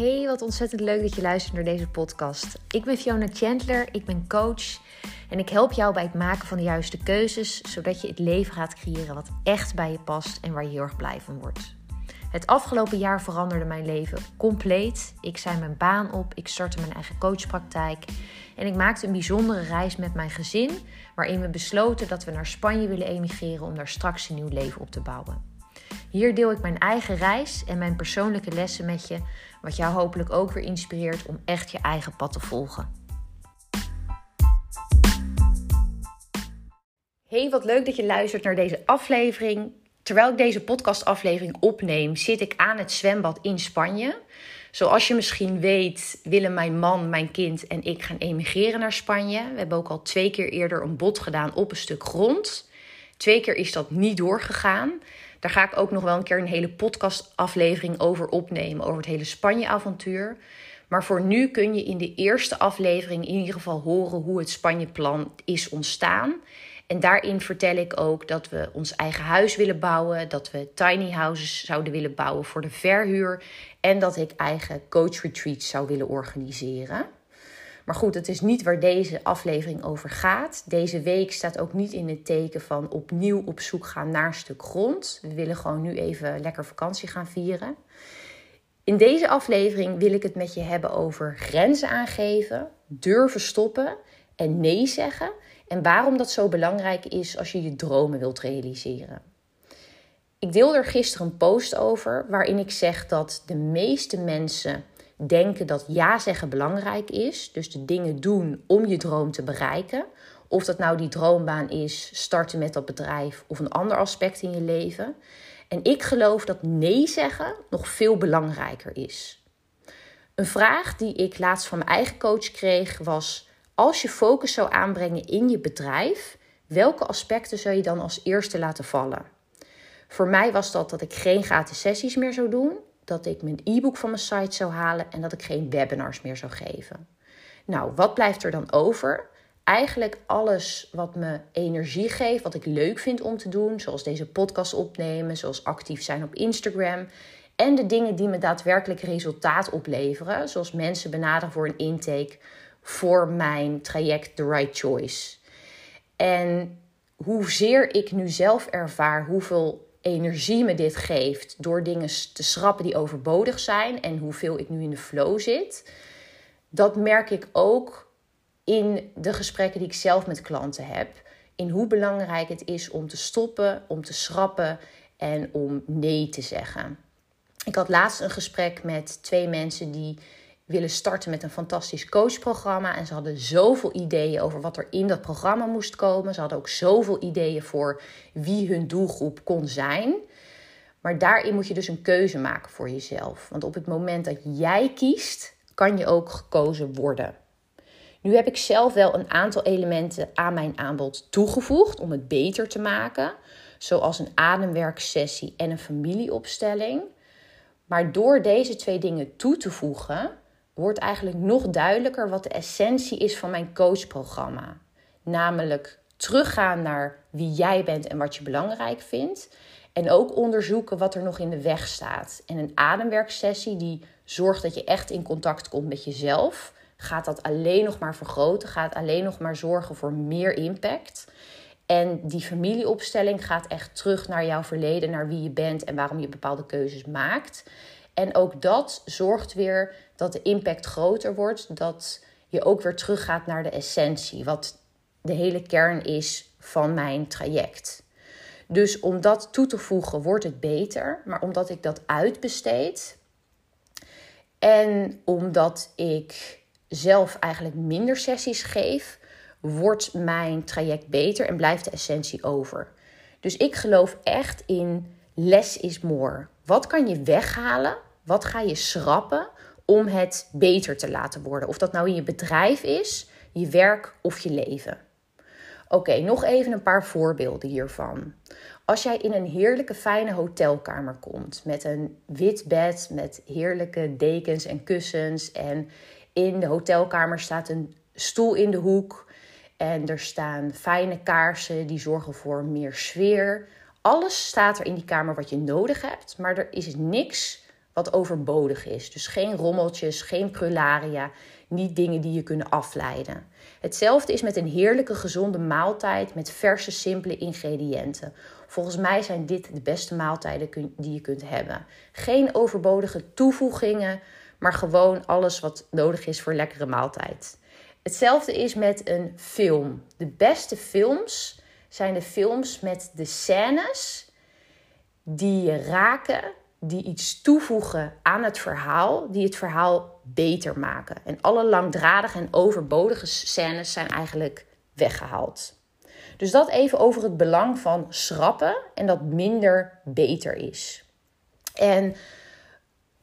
Hey, wat ontzettend leuk dat je luistert naar deze podcast. Ik ben Fiona Chandler, ik ben coach en ik help jou bij het maken van de juiste keuzes, zodat je het leven gaat creëren wat echt bij je past en waar je heel erg blij van wordt. Het afgelopen jaar veranderde mijn leven compleet. Ik zei mijn baan op, ik startte mijn eigen coachpraktijk en ik maakte een bijzondere reis met mijn gezin, waarin we besloten dat we naar Spanje willen emigreren om daar straks een nieuw leven op te bouwen. Hier deel ik mijn eigen reis en mijn persoonlijke lessen met je, wat jou hopelijk ook weer inspireert om echt je eigen pad te volgen. Hey, wat leuk dat je luistert naar deze aflevering. Terwijl ik deze podcastaflevering opneem, zit ik aan het zwembad in Spanje. Zoals je misschien weet, willen mijn man, mijn kind en ik gaan emigreren naar Spanje. We hebben ook al twee keer eerder een bod gedaan op een stuk grond. Twee keer is dat niet doorgegaan. Daar ga ik ook nog wel een keer een hele podcastaflevering over opnemen, over het hele Spanje-avontuur. Maar voor nu kun je in de eerste aflevering in ieder geval horen hoe het Spanje-plan is ontstaan. En daarin vertel ik ook dat we ons eigen huis willen bouwen, dat we tiny houses zouden willen bouwen voor de verhuur en dat ik eigen coach retreats zou willen organiseren. Maar goed, het is niet waar deze aflevering over gaat. Deze week staat ook niet in het teken van opnieuw op zoek gaan naar een stuk grond. We willen gewoon nu even lekker vakantie gaan vieren. In deze aflevering wil ik het met je hebben over grenzen aangeven, durven stoppen en nee zeggen. En waarom dat zo belangrijk is als je je dromen wilt realiseren. Ik deelde er gisteren een post over waarin ik zeg dat de meeste mensen denken dat ja zeggen belangrijk is. Dus de dingen doen om je droom te bereiken. Of dat nou die droombaan is, starten met dat bedrijf of een ander aspect in je leven. En ik geloof dat nee zeggen nog veel belangrijker is. Een vraag die ik laatst van mijn eigen coach kreeg was: als je focus zou aanbrengen in je bedrijf, welke aspecten zou je dan als eerste laten vallen? Voor mij was dat dat ik geen gratis sessies meer zou doen dat ik mijn e-book van mijn site zou halen en dat ik geen webinars meer zou geven. Nou, wat blijft er dan over? Eigenlijk alles wat me energie geeft, wat ik leuk vind om te doen, zoals deze podcast opnemen, zoals actief zijn op Instagram. En de dingen die me daadwerkelijk resultaat opleveren, zoals mensen benaderen voor een intake voor mijn traject The Right Choice. En hoezeer ik nu zelf ervaar hoeveel energie me dit geeft door dingen te schrappen die overbodig zijn en hoeveel ik nu in de flow zit, dat merk ik ook in de gesprekken die ik zelf met klanten heb. In hoe belangrijk het is om te stoppen, om te schrappen en om nee te zeggen. Ik had laatst een gesprek met twee mensen die willen starten met een fantastisch coachprogramma. En ze hadden zoveel ideeën over wat er in dat programma moest komen. Ze hadden ook zoveel ideeën voor wie hun doelgroep kon zijn. Maar daarin moet je dus een keuze maken voor jezelf. Want op het moment dat jij kiest, kan je ook gekozen worden. Nu heb ik zelf wel een aantal elementen aan mijn aanbod toegevoegd om het beter te maken, zoals een ademwerksessie en een familieopstelling. Maar door deze twee dingen toe te voegen, wordt eigenlijk nog duidelijker wat de essentie is van mijn coachprogramma. Namelijk teruggaan naar wie jij bent en wat je belangrijk vindt. En ook onderzoeken wat er nog in de weg staat. En een ademwerksessie die zorgt dat je echt in contact komt met jezelf. Gaat dat alleen nog maar vergroten, gaat alleen nog maar zorgen voor meer impact. En die familieopstelling gaat echt terug naar jouw verleden, naar wie je bent en waarom je bepaalde keuzes maakt. En ook dat zorgt weer dat de impact groter wordt. Dat je ook weer teruggaat naar de essentie. Wat de hele kern is van mijn traject. Dus om dat toe te voegen wordt het beter. Maar omdat ik dat uitbesteed. En omdat ik zelf eigenlijk minder sessies geef, wordt mijn traject beter en blijft de essentie over. Dus ik geloof echt in less is more. Wat kan je weghalen? Wat ga je schrappen om het beter te laten worden? Of dat nou in je bedrijf is, je werk of je leven. Oké, nog even een paar voorbeelden hiervan. Als jij in een heerlijke fijne hotelkamer komt met een wit bed met heerlijke dekens en kussens en in de hotelkamer staat een stoel in de hoek en er staan fijne kaarsen die zorgen voor meer sfeer. Alles staat er in die kamer wat je nodig hebt, maar er is niks wat overbodig is. Dus geen rommeltjes, geen prularia, niet dingen die je kunnen afleiden. Hetzelfde is met een heerlijke gezonde maaltijd met verse, simpele ingrediënten. Volgens mij zijn dit de beste maaltijden die je kunt hebben. Geen overbodige toevoegingen, maar gewoon alles wat nodig is voor een lekkere maaltijd. Hetzelfde is met een film. De beste films zijn de films met de scènes die je raken, die iets toevoegen aan het verhaal, die het verhaal beter maken. En alle langdradige en overbodige scènes zijn eigenlijk weggehaald. Dus dat even over het belang van schrappen en dat minder beter is. En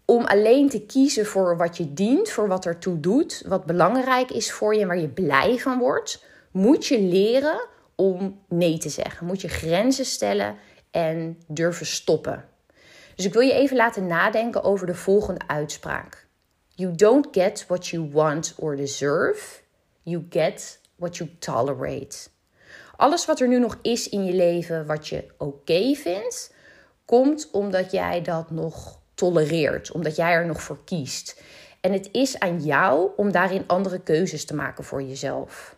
om alleen te kiezen voor wat je dient, voor wat ertoe doet, wat belangrijk is voor je en waar je blij van wordt, moet je leren om nee te zeggen. Moet je grenzen stellen en durven stoppen. Dus ik wil je even laten nadenken over de volgende uitspraak. You don't get what you want or deserve. You get what you tolerate. Alles wat er nu nog is in je leven wat je oké vindt, komt omdat jij dat nog tolereert, omdat jij er nog voor kiest. En het is aan jou om daarin andere keuzes te maken voor jezelf.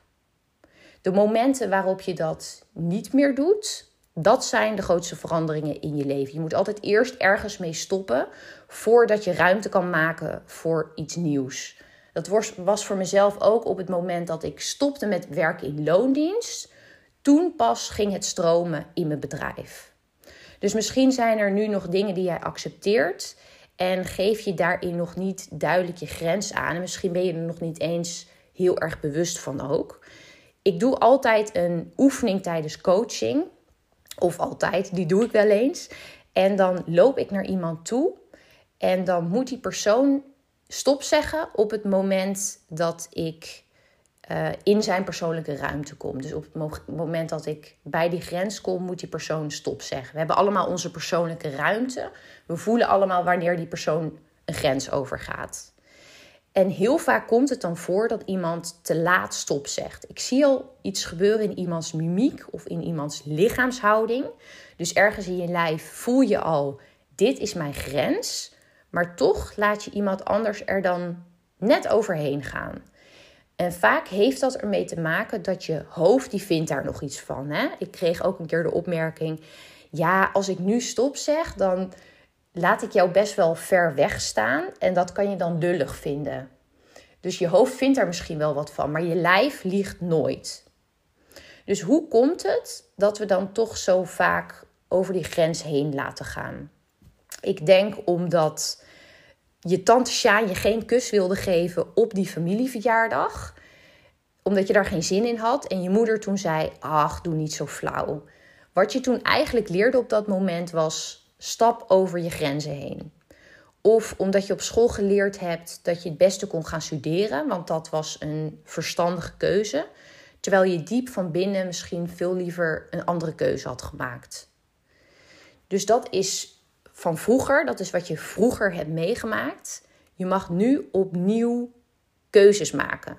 De momenten waarop je dat niet meer doet, dat zijn de grootste veranderingen in je leven. Je moet altijd eerst ergens mee stoppen voordat je ruimte kan maken voor iets nieuws. Dat was voor mezelf ook op het moment dat ik stopte met werken in loondienst. Toen pas ging het stromen in mijn bedrijf. Dus misschien zijn er nu nog dingen die jij accepteert en geef je daarin nog niet duidelijk je grens aan. En misschien ben je er nog niet eens heel erg bewust van ook. Ik doe altijd een oefening tijdens coaching of altijd, die doe ik wel eens. En dan loop ik naar iemand toe en dan moet die persoon stop zeggen op het moment dat ik uh, in zijn persoonlijke ruimte kom. Dus op het moment dat ik bij die grens kom, moet die persoon stop zeggen. We hebben allemaal onze persoonlijke ruimte. We voelen allemaal wanneer die persoon een grens overgaat. En heel vaak komt het dan voor dat iemand te laat stop zegt. Ik zie al iets gebeuren in iemands mimiek of in iemands lichaamshouding. Dus ergens in je lijf voel je al: dit is mijn grens. Maar toch laat je iemand anders er dan net overheen gaan. En vaak heeft dat ermee te maken dat je hoofd, die vindt daar nog iets van. Hè? Ik kreeg ook een keer de opmerking: ja, als ik nu stop zeg, dan laat ik jou best wel ver weg staan en dat kan je dan dullig vinden. Dus je hoofd vindt daar misschien wel wat van, maar je lijf liegt nooit. Dus hoe komt het dat we dan toch zo vaak over die grens heen laten gaan? Ik denk omdat je tante Sjaan je geen kus wilde geven op die familieverjaardag. Omdat je daar geen zin in had. En je moeder toen zei, ach, doe niet zo flauw. Wat je toen eigenlijk leerde op dat moment was stap over je grenzen heen. Of omdat je op school geleerd hebt dat je het beste kon gaan studeren, want dat was een verstandige keuze. Terwijl je diep van binnen misschien veel liever een andere keuze had gemaakt. Dus dat is van vroeger, dat is wat je vroeger hebt meegemaakt. Je mag nu opnieuw keuzes maken.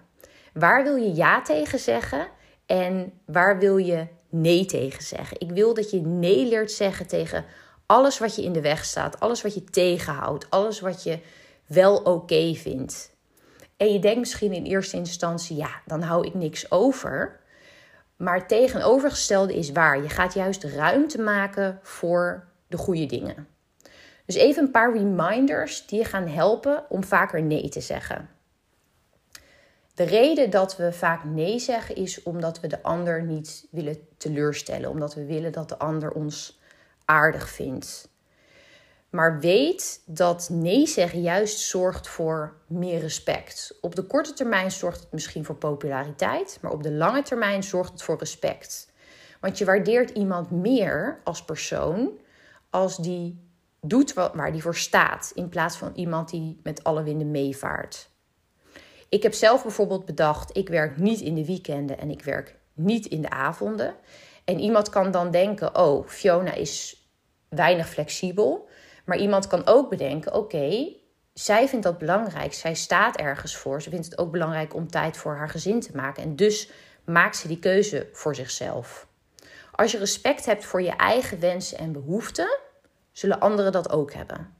Waar wil je ja tegen zeggen en waar wil je nee tegen zeggen? Ik wil dat je nee leert zeggen tegen alles wat je in de weg staat, alles wat je tegenhoudt, alles wat je wel oké vindt. En je denkt misschien in eerste instantie, ja, dan hou ik niks over. Maar het tegenovergestelde is waar. Je gaat juist ruimte maken voor de goede dingen. Dus even een paar reminders die je gaan helpen om vaker nee te zeggen. De reden dat we vaak nee zeggen is omdat we de ander niet willen teleurstellen, omdat we willen dat de ander ons aardig vindt. Maar weet dat nee zeggen juist zorgt voor meer respect. Op de korte termijn zorgt het misschien voor populariteit, maar op de lange termijn zorgt het voor respect. Want je waardeert iemand meer als persoon als die doet waar die voor staat, in plaats van iemand die met alle winden meevaart. Ik heb zelf bijvoorbeeld bedacht: ik werk niet in de weekenden en ik werk niet in de avonden. En iemand kan dan denken: oh, Fiona is weinig flexibel. Maar iemand kan ook bedenken: oké, zij vindt dat belangrijk. Zij staat ergens voor. Ze vindt het ook belangrijk om tijd voor haar gezin te maken. En dus maakt ze die keuze voor zichzelf. Als je respect hebt voor je eigen wensen en behoeften, zullen anderen dat ook hebben.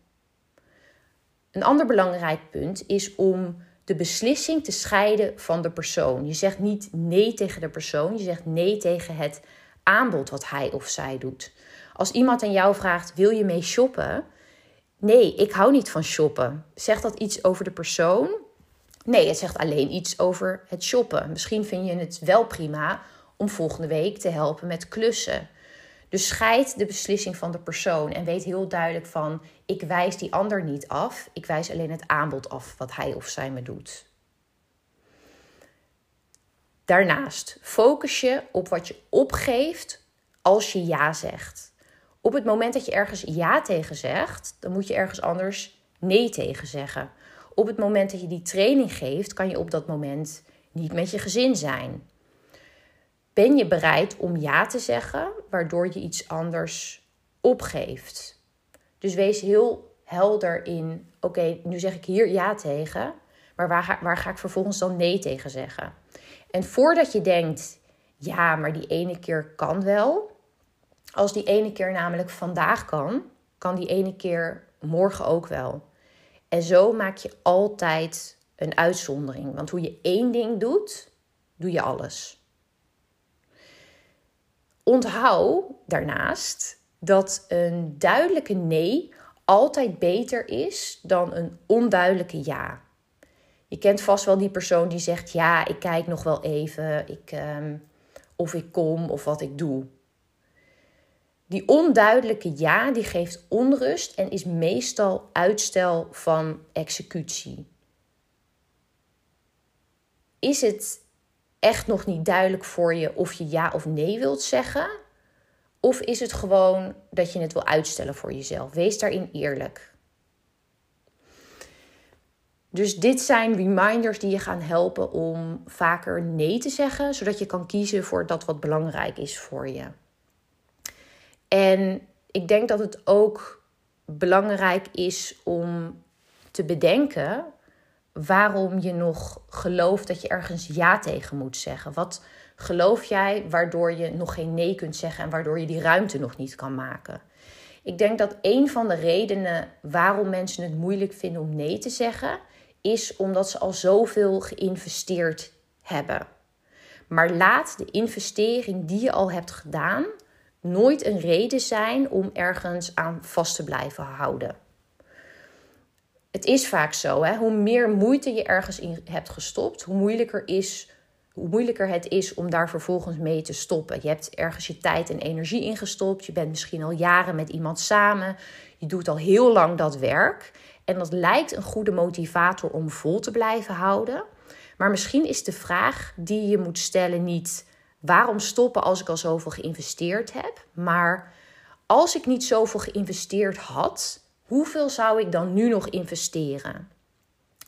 Een ander belangrijk punt is om de beslissing te scheiden van de persoon. Je zegt niet nee tegen de persoon, je zegt nee tegen het aanbod wat hij of zij doet. Als iemand aan jou vraagt: wil je mee shoppen? Nee, ik hou niet van shoppen. Zegt dat iets over de persoon? Nee, het zegt alleen iets over het shoppen. Misschien vind je het wel prima om volgende week te helpen met klussen. Dus scheid de beslissing van de persoon en weet heel duidelijk van: ik wijs die ander niet af, ik wijs alleen het aanbod af wat hij of zij me doet. Daarnaast focus je op wat je opgeeft als je ja zegt. Op het moment dat je ergens ja tegen zegt, dan moet je ergens anders nee tegen zeggen. Op het moment dat je die training geeft, kan je op dat moment niet met je gezin zijn. Ben je bereid om ja te zeggen, waardoor je iets anders opgeeft? Dus wees heel helder in: oké, nu zeg ik hier ja tegen, maar waar ga, waar ga ik vervolgens dan nee tegen zeggen? En voordat je denkt: ja, maar die ene keer kan wel. Als die ene keer namelijk vandaag kan, kan die ene keer morgen ook wel. En zo maak je altijd een uitzondering. Want hoe je één ding doet, doe je alles. Onthoud daarnaast dat een duidelijke nee altijd beter is dan een onduidelijke ja. Je kent vast wel die persoon die zegt: Ja, ik kijk nog wel even, ik, ehm, of ik kom of wat ik doe. Die onduidelijke ja, die geeft onrust en is meestal uitstel van executie. Is het echt nog niet duidelijk voor je of je ja of nee wilt zeggen? Of is het gewoon dat je het wil uitstellen voor jezelf? Wees daarin eerlijk. Dus dit zijn reminders die je gaan helpen om vaker nee te zeggen, zodat je kan kiezen voor dat wat belangrijk is voor je. En ik denk dat het ook belangrijk is om te bedenken waarom je nog gelooft dat je ergens ja tegen moet zeggen. Wat geloof jij waardoor je nog geen nee kunt zeggen en waardoor je die ruimte nog niet kan maken? Ik denk dat een van de redenen waarom mensen het moeilijk vinden om nee te zeggen, is omdat ze al zoveel geïnvesteerd hebben. Maar laat de investering die je al hebt gedaan nooit een reden zijn om ergens aan vast te blijven houden het is vaak zo, hè? hoe meer moeite je ergens in hebt gestopt, hoe moeilijker, is, hoe moeilijker het is om daar vervolgens mee te stoppen. Je hebt ergens je tijd en energie in gestopt. Je bent misschien al jaren met iemand samen. Je doet al heel lang dat werk. En dat lijkt een goede motivator om vol te blijven houden. Maar misschien is de vraag die je moet stellen niet waarom stoppen als ik al zoveel geïnvesteerd heb, maar als ik niet zoveel geïnvesteerd had, hoeveel zou ik dan nu nog investeren?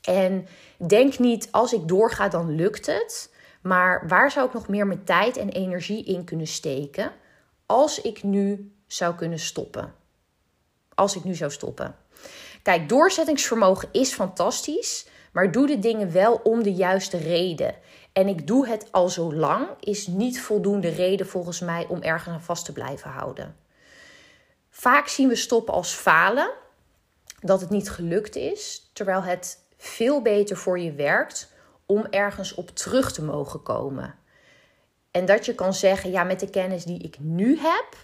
En denk niet, als ik doorga, dan lukt het. Maar waar zou ik nog meer mijn tijd en energie in kunnen steken als ik nu zou kunnen stoppen? Als ik nu zou stoppen. Kijk, doorzettingsvermogen is fantastisch, maar doe de dingen wel om de juiste reden. En ik doe het al zo lang, is niet voldoende reden volgens mij om ergens aan vast te blijven houden. Vaak zien we stoppen als falen dat het niet gelukt is, terwijl het veel beter voor je werkt om ergens op terug te mogen komen. En dat je kan zeggen, ja, met de kennis die ik nu heb,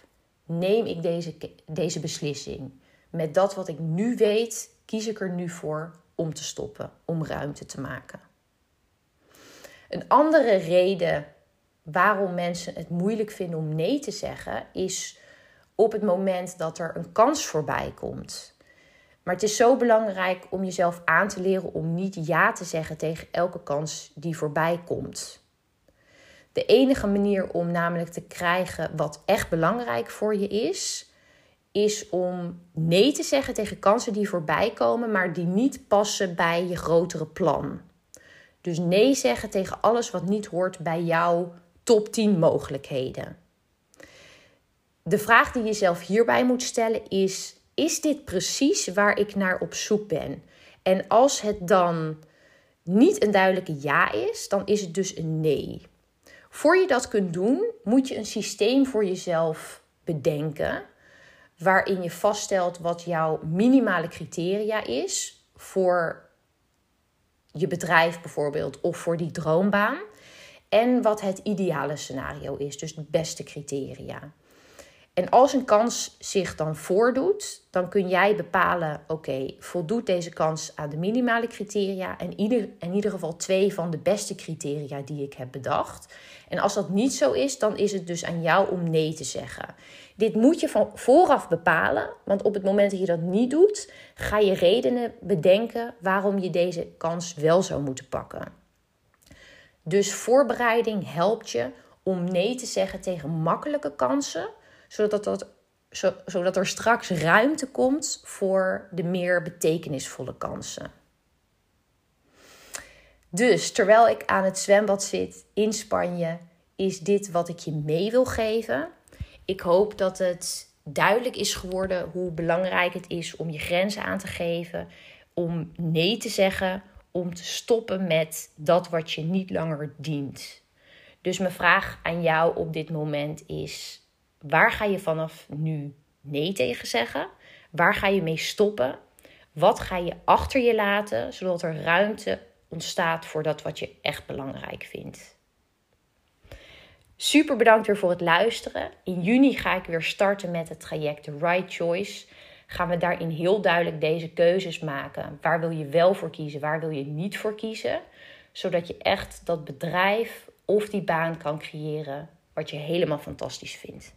neem ik deze, deze beslissing. Met dat wat ik nu weet, kies ik er nu voor om te stoppen, om ruimte te maken. Een andere reden waarom mensen het moeilijk vinden om nee te zeggen, is op het moment dat er een kans voorbij komt. Maar het is zo belangrijk om jezelf aan te leren om niet ja te zeggen tegen elke kans die voorbij komt. De enige manier om namelijk te krijgen wat echt belangrijk voor je is, is om nee te zeggen tegen kansen die voorbij komen, maar die niet passen bij je grotere plan. Dus nee zeggen tegen alles wat niet hoort bij jouw top 10 mogelijkheden. De vraag die je zelf hierbij moet stellen is: is dit precies waar ik naar op zoek ben? En als het dan niet een duidelijke ja is, dan is het dus een nee. Voor je dat kunt doen, moet je een systeem voor jezelf bedenken waarin je vaststelt wat jouw minimale criteria is voor je bedrijf bijvoorbeeld of voor die droombaan. En wat het ideale scenario is, dus de beste criteria. En als een kans zich dan voordoet, dan kun jij bepalen: oké, voldoet deze kans aan de minimale criteria en ieder, in ieder geval twee van de beste criteria die ik heb bedacht. En als dat niet zo is, dan is het dus aan jou om nee te zeggen. Dit moet je van vooraf bepalen, want op het moment dat je dat niet doet, ga je redenen bedenken waarom je deze kans wel zou moeten pakken. Dus voorbereiding helpt je om nee te zeggen tegen makkelijke kansen zodat, dat, zodat er straks ruimte komt voor de meer betekenisvolle kansen. Dus terwijl ik aan het zwembad zit in Spanje, is dit wat ik je mee wil geven. Ik hoop dat het duidelijk is geworden hoe belangrijk het is om je grenzen aan te geven, om nee te zeggen, om te stoppen met dat wat je niet langer dient. Dus mijn vraag aan jou op dit moment is: Waar ga je vanaf nu nee tegen zeggen? Waar ga je mee stoppen? Wat ga je achter je laten, zodat er ruimte ontstaat voor dat wat je echt belangrijk vindt? Super bedankt weer voor het luisteren. In juni ga ik weer starten met het traject The Right Choice. Gaan we daarin heel duidelijk deze keuzes maken. Waar wil je wel voor kiezen, waar wil je niet voor kiezen? Zodat je echt dat bedrijf of die baan kan creëren wat je helemaal fantastisch vindt.